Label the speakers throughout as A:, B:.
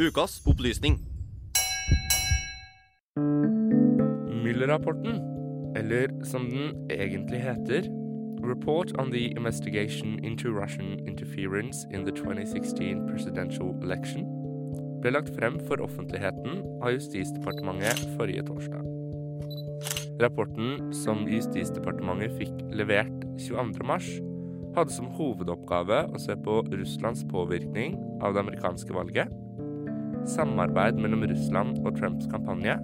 A: Ukas opplysning.
B: Müller-rapporten, eller som den egentlig heter, Report on the Investigation into Russian Interference in the 2016 Presidential Election, ble lagt frem for offentligheten av Justisdepartementet forrige torsdag. Rapporten som Justisdepartementet fikk levert 22.3, hadde som hovedoppgave å se på Russlands påvirkning av det amerikanske valget, samarbeid mellom Russland og Trumps kampanje,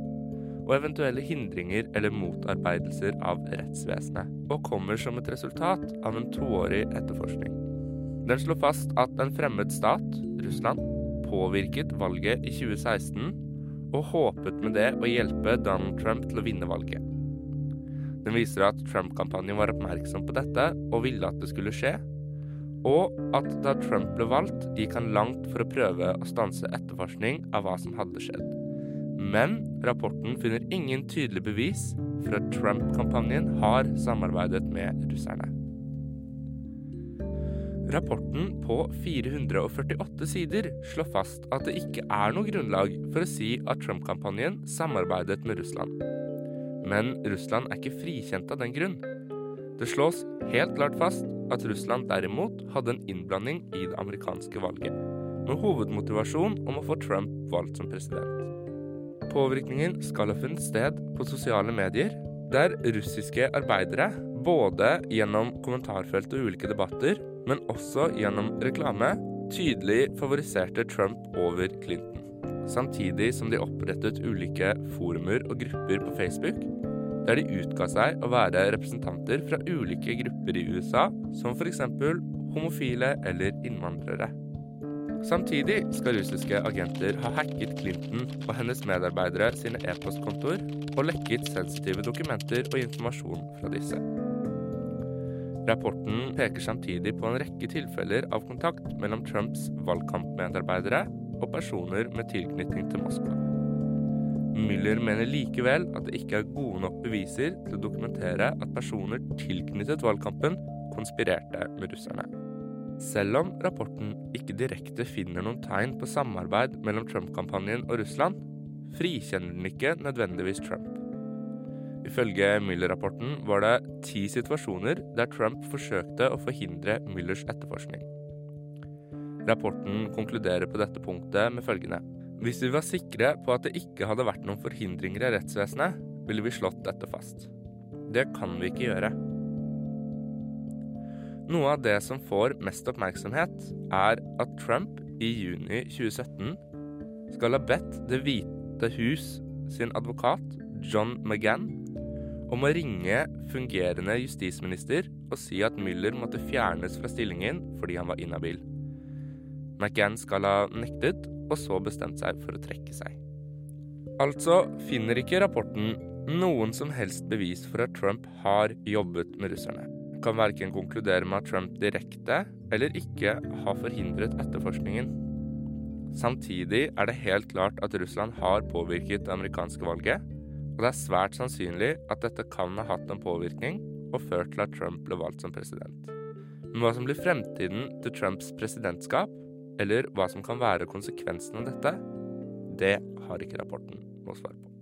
B: og eventuelle hindringer eller motarbeidelser av rettsvesenet, og kommer som et resultat av en toårig etterforskning. Den slår fast at en fremmed stat, Russland, påvirket valget i 2016 og håpet med det å hjelpe Donald Trump til å vinne valget. Den viser at Trump-kampanjen var oppmerksom på dette og ville at det skulle skje, og at da Trump ble valgt, gikk han langt for å prøve å stanse etterforskning av hva som hadde skjedd. Men rapporten finner ingen tydelig bevis for at Trump-kampanjen har samarbeidet med russerne. Rapporten på 448 sider slår fast at det ikke er noe grunnlag for å si at Trump-kampanjen samarbeidet med Russland. Men Russland er ikke frikjent av den grunn. Det slås helt klart fast at Russland derimot hadde en innblanding i det amerikanske valget, med hovedmotivasjon om å få Trump valgt som president. Påvirkningen skal ha funnet sted på sosiale medier, der russiske arbeidere, både gjennom kommentarfelt og ulike debatter, men også gjennom reklame, tydelig favoriserte Trump over Clinton. Samtidig som de opprettet ulike forumer og grupper på Facebook, der de utga seg å være representanter fra ulike grupper i USA, som f.eks. homofile eller innvandrere. Samtidig skal russiske agenter ha hacket Clinton og hennes medarbeidere sine e-postkontoer og lekket sensitive dokumenter og informasjon fra disse. Rapporten peker samtidig på en rekke tilfeller av kontakt mellom Trumps valgkampmedarbeidere og personer med tilknytning til Moskva. Müller mener likevel at det ikke er gode nok beviser til å dokumentere at personer tilknyttet valgkampen konspirerte med russerne. Selv om rapporten ikke direkte finner noen tegn på samarbeid mellom Trump-kampanjen og Russland, frikjenner den ikke nødvendigvis Trump. Ifølge Müller-rapporten var det ti situasjoner der Trump forsøkte å forhindre Müllers etterforskning. Rapporten konkluderer på dette punktet med følgende. Hvis vi var sikre på at det ikke hadde vært noen forhindringer i rettsvesenet, ville vi slått dette fast. Det kan vi ikke gjøre. Noe av det som får mest oppmerksomhet, er at Trump i juni 2017 skal ha bedt Det hvite hus sin advokat John McGann om å ringe fungerende justisminister og si at Müller måtte fjernes fra stillingen fordi han var inhabil. McGann skal ha nektet, og så bestemt seg for å trekke seg. Altså finner ikke rapporten noen som helst bevis for at Trump har jobbet med russerne. Kan verken konkludere med at Trump direkte eller ikke har forhindret etterforskningen. Samtidig er det helt klart at Russland har påvirket det amerikanske valget, og det er svært sannsynlig at dette kan ha hatt en påvirkning og ført til at Trump ble valgt som president. Men hva som blir fremtiden til Trumps presidentskap, eller hva som kan være konsekvensen av dette, det har ikke rapporten noe svar på.